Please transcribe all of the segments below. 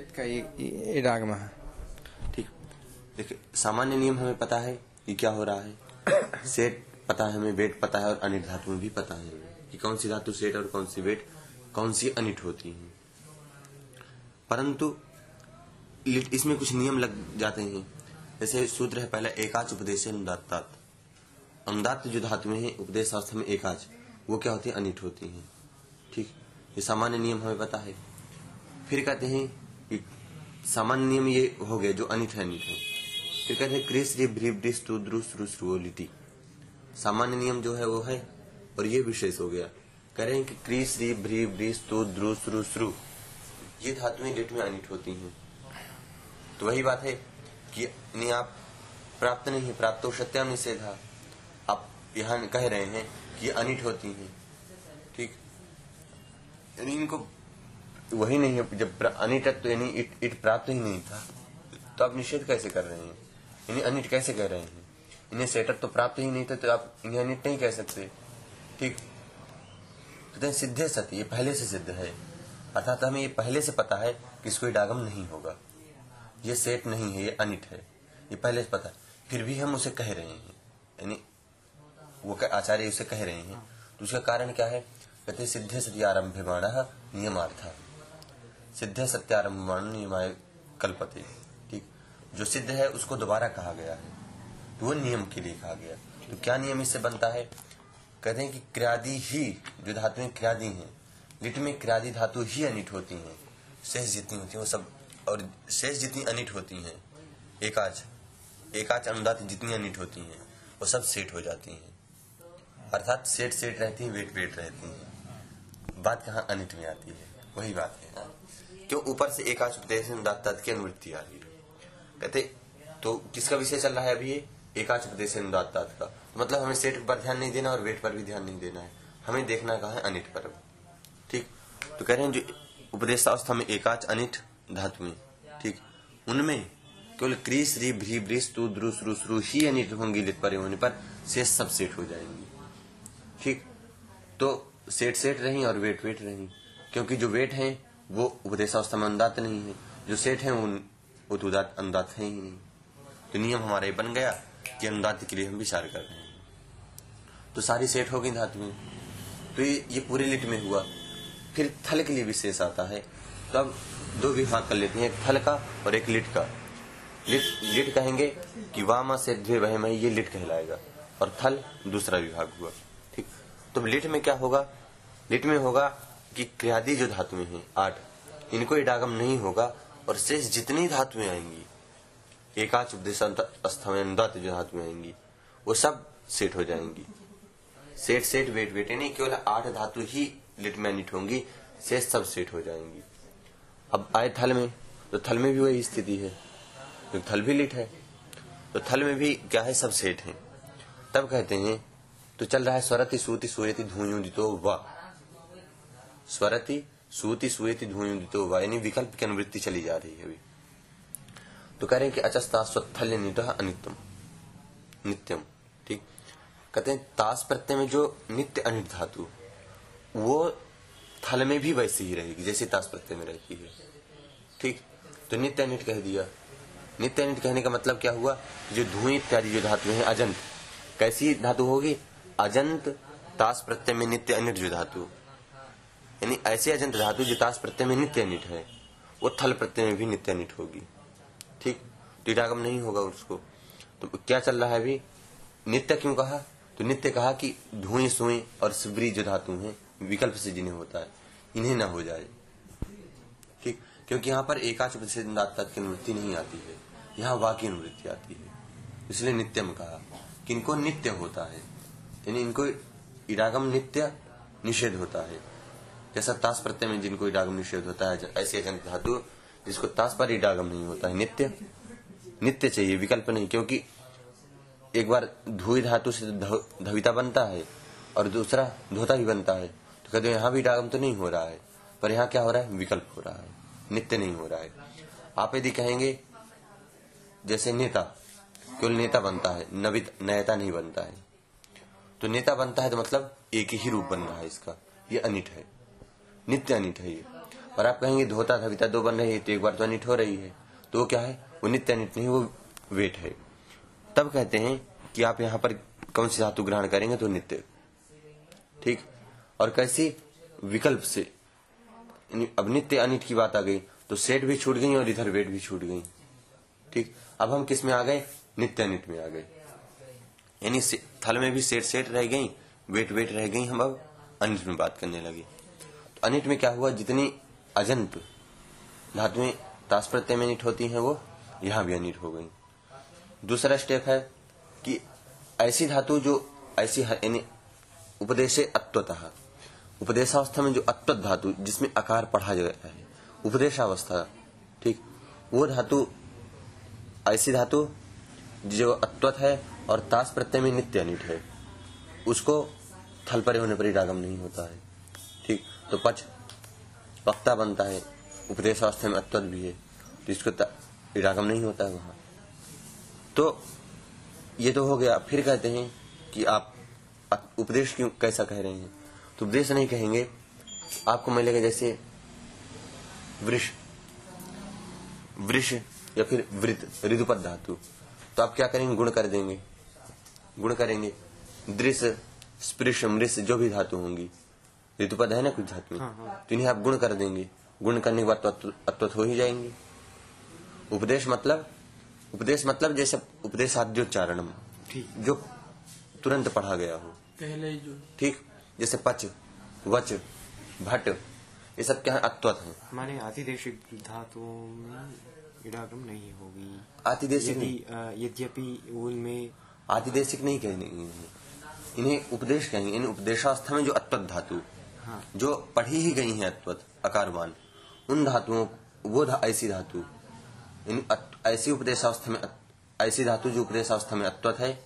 का इडागम है। ठीक। देखिए सामान्य नियम हमें पता है कि क्या हो रहा है। सेट पता है हमें वेट पता है और अनिट धातु में भी पता है कि कौन सी धातु सेट और कौन सी वेट कौन सी अनिट होती है। परंतु इसमें कुछ नियम लग जाते हैं। जैसे सूत्र है पहला एकाच उपदेश अनुदात अनुदात जो धातु में है उपदेश अवस्था में एकाच वो क्या होती है? अनिट होती है। ठीक। ये सामान्य नियम हमें पता है। फिर कहते हैं सामान्य नियम ये हो गया जो अनिट है अनिट है। फिर कहते हैं, क्रिस री भ्रीव डिस टू द्रुस रुस रुलिटी सामान्य नियम जो है वो है, और ये विशेष हो गया। कह रहे हैं कि क्रिस री भ्रीव डिस टू द्रुस रुस रु ये धातुएँ लिट में अनिट होती हैं। तो वही बात है कि नहीं आप प्राप्त नहीं है प्राप्त तो सत्याम निषेधा आप यहाँ कह रहे हैं कि अनिट होती हैं। ठीक? यानी इनको वही नहीं है जब अनिट तो यानी इट, इट प्राप्त ही नहीं था। तो आप निषेध कैसे कर रहे हैं? यानी अनिट कैसे कह रहे हैं? इन्हें सेटअप तो प्राप्त ही नहीं था तो आप इन्हें अनिट नहीं कह सकते। ठीक? तो सिद्धे सत्य ये पहले से सिद्ध है। अर्थात हमें ये पहले से पता है कि इसको डागम नहीं होगा। ये सेट नहीं है ये अनिट है। ये पहले से पता फिर भी हम उसे कह रहे हैं। यानी वो आचार्य उसे कह रहे हैं। तो उसका कारण क्या है? कहते सिद्धे सत्यारंभ्यमाण नियमार्थ। सिद्धे सत्यारंभमाण नियमाय कल्पते, ठीक? जो सिद्ध है, उसको दोबारा कहा गया है। तो वो नियम के लिए कहा गया तो क्या नियम इससे बनता है? कहते हैं कि क्रियादि ही, जो धातुएँ क्रियादि हैं, लिट में क्रियादि धातु ही अनिट होती हैं। शेष जितनी होती है, वो सब, और शेष जितनी अनिट होती हैं, एकाच एकाच अनुदात जितनी अनिट होती हैं, वो सब सेट हो जाती हैं। अर्थात सेट सेट रहती है, वेट वेट रहती है। बात कहाँ अनिट में आती है? वही बात है। क्यों ऊपर से एकाच उपदेश अनुदात की अनुवृत्ति आ रही है। कहते तो किसका विषय चल रहा है अभी ये? एकाच उपदेश अनुदात का। तो मतलब हमें सेट पर ध्यान नहीं देना और वेट पर भी ध्यान नहीं देना है। हमें देखना कहा है? अनिट पर। ठीक? तो कह रहे हैं जो उपदेशावस्था में एकाच अनिट धातु में। ठीक? उनमें केवल क्रीस, री, भ्री, ब्रिस, तु द्रुस रुस रु ही अनिट होंगी, लिट पर होने पर शेष सब सेट हो जाएँगी। ठीक? तो सेट सेट रही और वेट वेट रही। क्योंकि जो वेट है वो उपदेशावस्था में अनुदात नहीं है। जो सेट है उन उदात अनुदात है ही नहीं। तो नियम हमारा ये बन गया कि अनुदात के लिए हम विचार कर रहे हैं। तो सारी सेट हो गई धातुएँ तो ये, ये पूरे लिट में हुआ। फिर थल के लिए विशेष आता है। तो अब दो विभाग कर लेते हैं। एक थल का और एक लिट का। लिट लिट कहेंगे कि वामा से द्वे वह में ये लिट कहलाएगा। और थल दूसरा विभाग हुआ। ठीक। तो लिट में क्या होगा? लिट में होगा कि क्रियादि जो धातुएँ हैं, आठ, इनको इडागम नहीं होगा और शेष जितनी धातुएँ आएँगी, एकाच उपदेश जो धातुएँ आएँगी, वो सब सेट हो जाएँगी। सेट सेट वेट वेट यानी केवल आठ धातु ही लिट में निट होंगी, शेष सब सेट हो जाएँगी। अब आए थल में तो थल में भी वही स्थिति है। तो थल भी लिट है तो थल में भी क्या है, सब सेट है। तब कहते हैं तो चल रहा है, स्वरति, सूति सूयति धूयुदितो व। स्वरति, सूति सूयति धूयुदितो व यानी विकल्प की अनुवृत्ति चली जा रही है अभी। तो कह रहे हैं कि अचस्ता स्वत्थल्य निट अनित्यम। नित्यम, ठीक? कहते हैं, तास प्रत्यय में जो नित्य अनिट धातु, वो थल में भी वैसे ही रहेगी, जैसे तास प्रत्यय में रहती है। ठीक? तो नित्य अनिट कह दिया। नित्य अनिट कहने का मतलब क्या हुआ? जो धुएँ इत्यादि जो धातु है, अजंत। कैसी धातु होगी? अजंत तास प्रत्यय में नित्य अनिट जो धातु। यानी ऐसे अजंत धातु जो तास प्रत्यय में नित्य अनिट है, वो थल प्रत्यय में भी नित्य अनिट होगी। ठीक? टीटागम नहीं होगा उसको। तो क्या चल रहा है अभी? नित्य क्यों कहा? तो नित्य कहा कि धुएँ सुई और सिबरी जो धातु है, विकल्प से जिन्हें होता है, इन्हें ना हो जाए। ठीक? क्योंकि यहाँ पर एकाच की अनुवृत्ति नहीं आती है। यहाँ वाक्य अनुवृत्ति आती है। इसलिए नित्यम कहा कि इनको नित्य होता है। यानी इनको इरागम नित्य निषेध होता है। जैसा ताश प्रत्यय में जिनको इरागम निषेध होता है, ऐसे धातु जिसको ताश पर इडागम नहीं होता है। नित्य नित्य चाहिए, विकल्प नहीं, क्योंकि एक बार धुई धातु से धविता बनता है और दूसरा धोता भी बनता है। तो कहते यहाँ भी इडागम तो नहीं हो रहा है, पर यहाँ क्या हो रहा है? विकल्प हो रहा है। नित्य नहीं हो रहा है। आप यदि कहेंगे, जैसे नेता, केवल नेता बनता है, नवित, नयता नहीं बनता है। तो नेता बनता है तो मतलब एक ही रूप बन रहा है इसका। ये अनिट है। नित्य अनिट है ये। और आप कहेंगे, धोता धविता दो बन रही है तो एक बार तो अनिट हो रही है। तो वो क्या है? वो नित्य अनिट नहीं, वो वेट है। तब कहते हैं कि आप यहाँ पर कौन सी धातु ग्रहण करेंगे तो नित्य। ठीक? और कैसी? विकल्प से। अब नित्य अनिट की बात आ गई तो सेट भी छूट गई और इधर वेट भी छूट गई। ठीक? अब हम किसमें आ गए? नित्य अनिट में आ गए। यानी थल में भी सेट सेट रह गई, वेट वेट रह गई, हम अब अनिट में बात करने लगे। अनिट में क्या हुआ? जितनी अजंत धातुएँ ताश प्रत्यय में अनिट होती हैं, वो यहाँ भी अनिट हो गई। दूसरा स्टेप है कि ऐसी धातु जो ऐसी यानी उपदेशे अत्वतः, उपदेशावस्था में जो अत्वत धातु, जिसमें आकार पढ़ा जाता है, उपदेशावस्था, ठीक? वो धातु, ऐसी धातु जो अत्वत है और ताश प्रत्यय में नित्य अनिट है, उसको थल परे होने पर ही रागम नहीं होता है। तो पच वक्ता बनता है। उपदेश अवस्था में अत्वत भी है। तो इसको त- रागम नहीं होता है वहाँ। तो ये तो हो गया। फिर कहते हैं कि आप आप उपदेश क्यों कैसा कह रहे हैं? तो उपदेश नहीं कहेंगे। आपको मिलेगा जैसे वृष वृष या फिर वृत ऋदुपद धातु। तो आप क्या करेंगे? गुण कर देंगे। गुण करेंगे। दृश्य स्पृश मृष जो भी धातु होंगी। ऋतुपद है ना कुछ धातु? हाँ, हाँ। तो इन्हें आप गुण कर देंगे। गुण करने के बाद तो अत्वत हो ही जाएँगे। उपदेश मतलब? उपदेश मतलब जैसे उपदेशाद्योच्चारणम ठीक। जो तुरंत पढ़ा गया हो। पहले जो। ठीक? जैसे पच वच भट ये सब क्या है अत्वत है। हमारे आतिदेशिक धातुओं में इडागम नहीं होगी। आतिदेशिक यद्यपि उनमें आतिदेशिक नहीं कहेंगे। इन्हें उपदेश कहेंगे। इन उपदेशावस्था में जो अत्वत धातु हाँ जो पढ़ी ही गई हैं अत्वत अकारवान। उन धातुओं वो धा, ऐसी धातु। इन ऐसी उपदेशावस्था में ऐसी धातु जो उपदेशावस्था में अत्वत है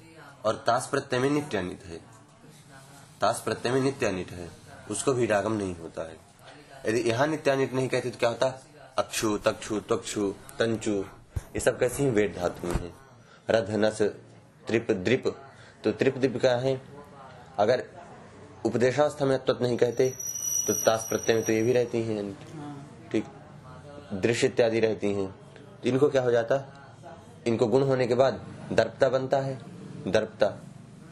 और ताश प्रत्यय में नित्य अनित है। ताश प्रत्यय में नित्य अनिट है उसको भी रागम नहीं होता है। यदि यहाँ नित्य अनिट नहीं कहते तो क्या होता? अक्षु तक्षु त्वक्षु तंचु ये सब कैसी वेद धातुएँ हैं। रथ नस त्रिप द्रिप तो त्रिप द्रिप क्या है? अगर उपदेशावस्था में अत्वत नहीं कहते तो ताश प्रत्यय में तो ये भी रहती हैं ठीक दृश्य इत्यादि रहती हैं। तो इनको क्या हो जाता? इनको गुण होने के बाद दर्पता बनता है दर्पता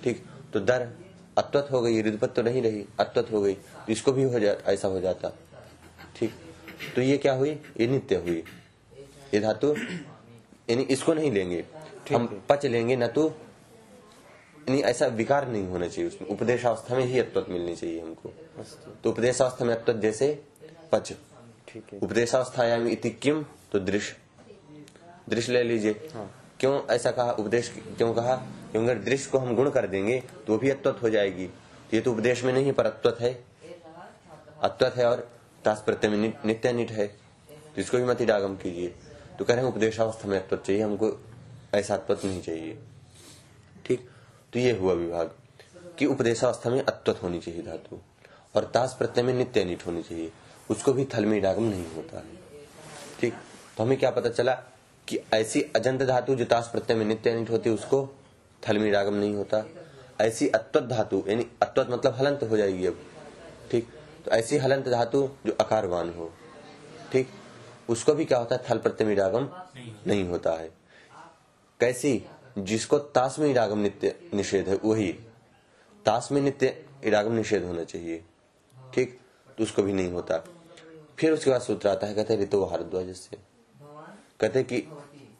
ठीक तो दर अत्वत हो गई रुदपत तो नहीं रही अत्वत हो गई तो इसको भी हो जा ऐसा हो जाता ठीक। तो ये क्या हुई? ये नित्य हुई। ये धातु यानी इसको नहीं लेंगे हम पच लेंगे न तो यानी ऐसा विकार नहीं होना चाहिए उसमें। उपदेशावस्था में ही अत्वत मिलनी चाहिए हमको। तो उपदेशावस्था में अत्वत जैसे पच। है। उपदेशावस्थायाम इति किम तो दृश्य दृश्य ले लीजिए। क्यों ऐसा कहा? उपदेश क्यों कहा? क्योंकि अगर दृश्य को हम गुण कर देंगे तो वो भी अत्वत हो जाएगी। तो ये तो उपदेश में नहीं पर अत्वत है। अत्वत है और ताश प्रत्यय में नित्य निट है। तो इसको भी मत डागम कीजिए। तो कह रहे हैं उपदेशावस्था में अत्वत चाहिए। हमको ऐसा अत्वत नहीं चाहिए। ठीक। तो ये हुआ विभाग कि उपदेशावस्था में अत्वत होनी चाहिए धातु और ताश प्रत्यय में नित्य निट होनी चाहिए। उसको भी थल में डागम नहीं होता है। ठीक? तो हमें क्या पता चला कि ऐसी अजंत धातु जो ताश प्रत्यय में नित्य निट होती है उसको थल में डागम नहीं होता। ऐसी अत्वत धातु यानी अत्वत मतलब हलंत हो जाएगी अब। ठीक? तो ऐसी हलंत धातु जो अकारवान हो। ठीक? उसको भी क्या होता है? थल प्रत्यय में डागम नहीं होता है। कैसी? जिसको ताश में इरागम नित्य निषेध है, वही। ताश में नित्य इरागम निषेध होना चाहिए। ठीक? तो उसको भी नहीं होता। फिर उसके बाद सूत्र आता है, कहते हैं, ऋतु भारद्वाज से कहते कि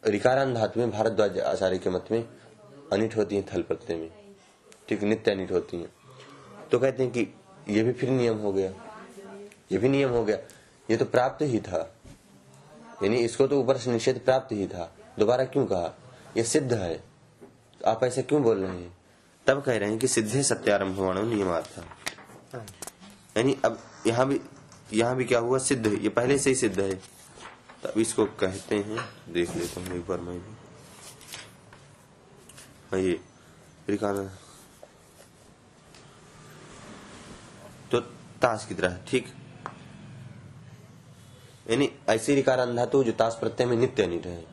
रिकारान धातु में भारद्वाज आचार्य के मत में अनिट होती है, थल प्रत्यय में। ठीक? नित्य अनिट होती है। तो कहते हैं कि ये भी फिर नियम हो गया। ये भी नियम हो गया। ये तो प्राप्त ही था। यानी इसको तो ऊपर से निषेध प्राप्त ही था। दोबारा क्यों कहा? ये सिद्ध है। तो आप ऐसे क्यों बोल रहे हैं? तब कह रहे हैं कि सिद्धे सत्यारंभ होना नियमार्थ यानी अब यहाँ भी यहाँ भी क्या हुआ? सिद्ध ये पहले से ही सिद्ध है। तब इसको कहते हैं देख लेता हूँ एक बार मैं भी। हाँ ये रिकाना तो ताश की तरह ठीक। यानी ऐसी रिकारान धातु जो ताश प्रत्यय में नित्य नहीं है। ठीक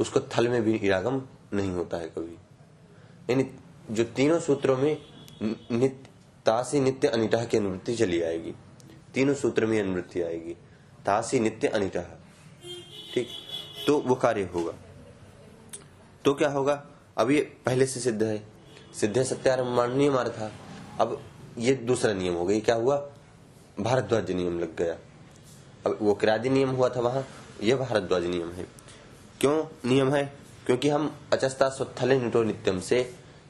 उसको थल में भी इरागम नहीं होता है कभी। यानी जो तीनों सूत्रों में नित्य, तासी नित्य अनिटा की अनुवृत्ति चली आएगी। तीनों सूत्र में अनुवृत्ति आएगी। तासी नित्य अनिट। ठीक? तो वो कार्य होगा। तो क्या होगा? अब ये पहले से सिद्ध है। सिद्ध सत्यारमानीय मार था। अब ये दूसरा नियम हो गया। क्या हुआ? भारद्वाज नियम लग गया। अब वो क्रादि नियम हुआ था वहाँ। यह भारद्वाज नियम है। क्यों नियम है? क्योंकि हम अचस्ता स्वत्थले निटो नित्यम से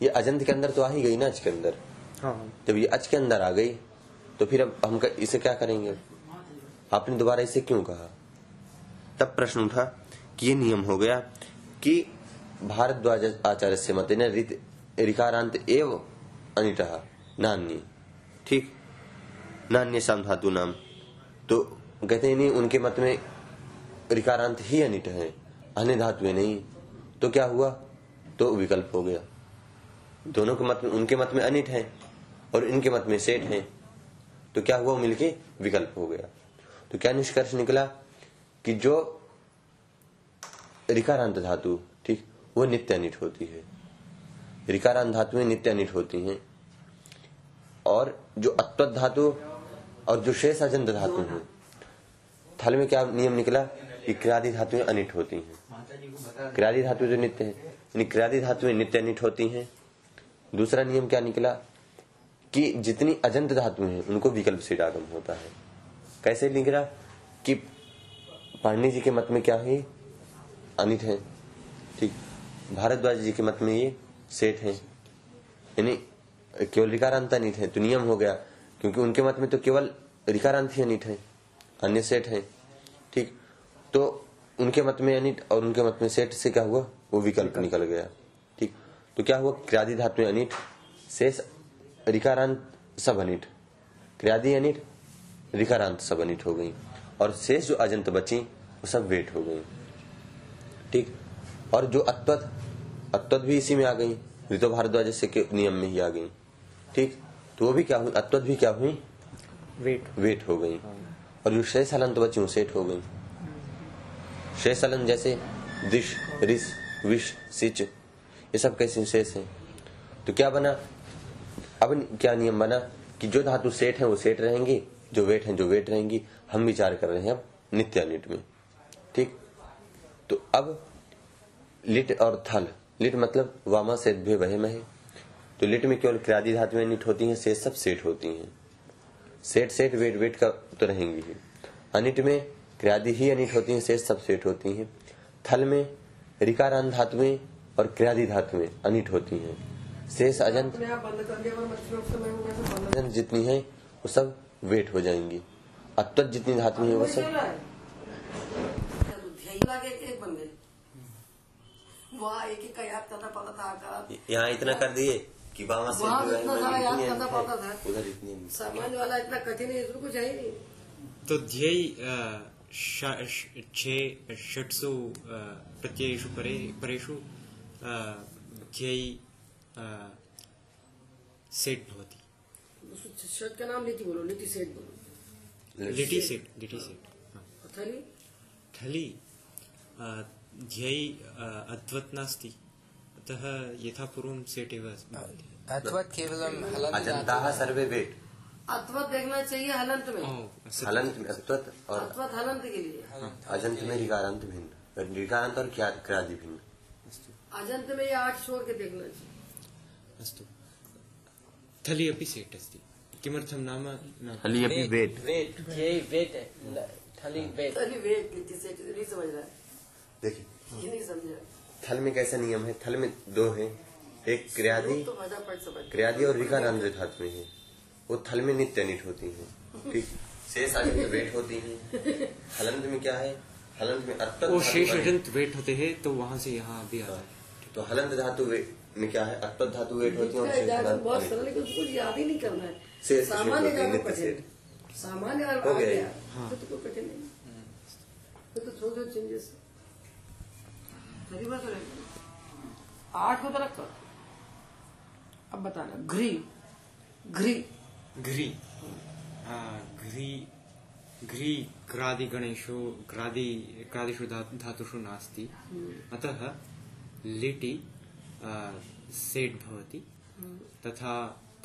ये अजंत के अंदर तो आ ही गई ना अच के अंदर। हाँ। जब ये अच के अंदर आ गई तो फिर अब हम इसे क्या करेंगे? आपने दोबारा इसे क्यों कहा? तब प्रश्न उठा कि ये नियम हो गया कि भारद्वाज आचार्य से मत रिकारांत एव अनिट नान्य। ठीक? नान्य शाम धातु नाम। तो कहते नहीं उनके मत में रिकारांत ही अनिट है। अन्य धातुएँ नहीं। तो क्या हुआ? तो विकल्प हो गया। दोनों के मत में उनके मत में अनिट है और इनके मत में सेठ है। तो क्या हुआ मिलके? विकल्प हो गया। तो क्या निष्कर्ष निकला कि जो रिकारांत धातु, ठीक, वो नित्य अनिट होती है। रिकारांत धातुएँ नित्य अनिट होती हैं। और जो अत्वत धातु और जो शेष अजंत धातु है, थल में क्या नियम निकला? कि क्रियादि धातुएँ अनिट होती हैं। क्रियादि धातु जो नित्य है यानी क्रियादि धातुएँ नित्य अनिट होती हैं। दूसरा नियम क्या निकला? कि जितनी अजंत धातुएँ हैं उनको विकल्प से आगम होता है। कैसे निकला? कि पांडे जी के मत में क्या है? अनिट है। ठीक। भारद्वाज जी के मत में ये सेठ है। यानी केवल रिकारांत अनिट है तो नियम हो गया। क्योंकि उनके मत में तो केवल रिकारांत ही अनिट है। अन्य सेठ है। ठीक। तो उनके मत में अनिट और उनके मत में सेठ से क्या हुआ? वो विकल्प निकल। गया। ठीक। तो क्या हुआ? क्रियादि धातु अनिट शेष रिकारांत सब अनिट। क्रियादि अनिट रिकारांत सब अनिट हो गई। और शेष जो अजंत बची वो सब वेट हो गई। ठीक। और जो अत्वत अत्वत भी इसी में आ गई। ऋतु भारद्वाज से के नियम में ही आ गई। ठीक। तो वो भी क्या हुई? अत्वत भी क्या हुई? वेट। वेट हो गई। और जो शेष हलन तो बची वो सेठ हो गई। शेष हलन जैसे दिश, रिस, विष, सिच, ये सब कैसे शेष है? तो क्या बना? अब क्या नियम बना कि जो धातु सेठ है, वो सेठ रहेंगी, जो वेट है, जो वेट रहेंगी। हम विचार कर रहे हैं अब नित्यानिट में। ठीक? तो अब लिट और थल। लिट मतलब वामा से वह में है तो लिट में केवल क्रियादि धातुएँ निट होती हैं, शेष सब सेठ होती हैं। सेठ सेठ, वेट वेट का तो रहेंगी अनिट में क्रियादि ही अनिट होती हैं शेष सब सेठ होती हैं। थल में रिकारान धातुएँ और क्रियादि धातुएँ अनिट होती हैं। शेष अजंत अजंत जितनी है वो सब वेट हो जाएँगी। अत्वत जितनी धातुएँ हैं वो सब है? यहाँ इतना कर दिए कि बाबा से। उधर इतनी। सामान्य वाला इतना कठिन है इसको कुछ है ही नहीं। तो ध्येय छे षट्सु प्रत्ययेषु परे परेषु ध्येय सेट भवति। का नाम लीटी बोलो लीटी सेट बोलो। लिटि सेट लिटि सेट हा। थली? ध्येय अ, अद्वत् नास्ति। अतः यथा पूर्वं सेट् एव केवलम हलन्त सर्वे वेट। अथवा देखना चाहिए हलंत में। हलंत में अत्वत और अथवा हलंत के लिए। अजंत में रिकारांत भिन्न। रिकारांत और क्या क्रादि भिन्न? अजंत में ये आठ छोड़ के देखना चाहिए। अस्तु। थलि अपि सेट् अस्ति। किमर्थं नाम हली अभी वेट वेट यही वेट है। थली वेट अरे वेट लीटी सेट नहीं समझ रहा है। देखिए। ये नहीं समझा थल में कैसा नियम है? थल में दो है। एक क्रियादि तो क्रियादि और विकारांत धातु में है। वो थल में नित्य अनिट होती है। ठीक। शेष आदि में वेट होती है। हलंत में क्या है? हलंत में अत्वत वो शेष अजंत वेट होते हैं तो वहाँ से यहाँ भी आता है। तो हलंत धातु में क्या है? अत्वत धातु वेट होती है बहुत सरल है उसको याद ही नहीं करना है। शेष सामान्य है। सामान्य हो गया? हाँ। तो तो कोई कठिन नहीं। तो चेंजेस तो आठ को तो रखो। अब बताना। घ्री। घ्री। घ्री आ, घ्री घ्री ग्रादिगणेषु ग्रादि ग्रादिषु धा- धातुषु नास्ति अतः लिटि सेट् भवति तथा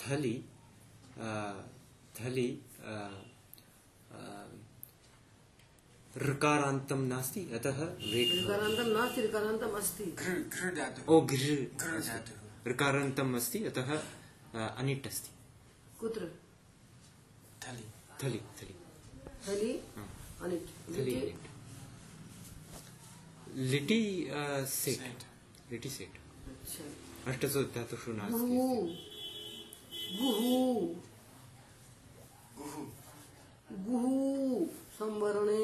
थलि थलि ऋकारान्तं नास्ति अतः वेट् ऋकारान्तं नास्ति ऋकारान्तम् अस्ति ओ घृ ऋकारान्तम् अस्ति अतः अनिट् अस्ति कुत्र थली थली थली थली અને થલી લીટી સેટ લીટી સેટ અષ્ટસો ધાતુ શું નામ ગુહુ ગુહુ ગુહુ સંવરણે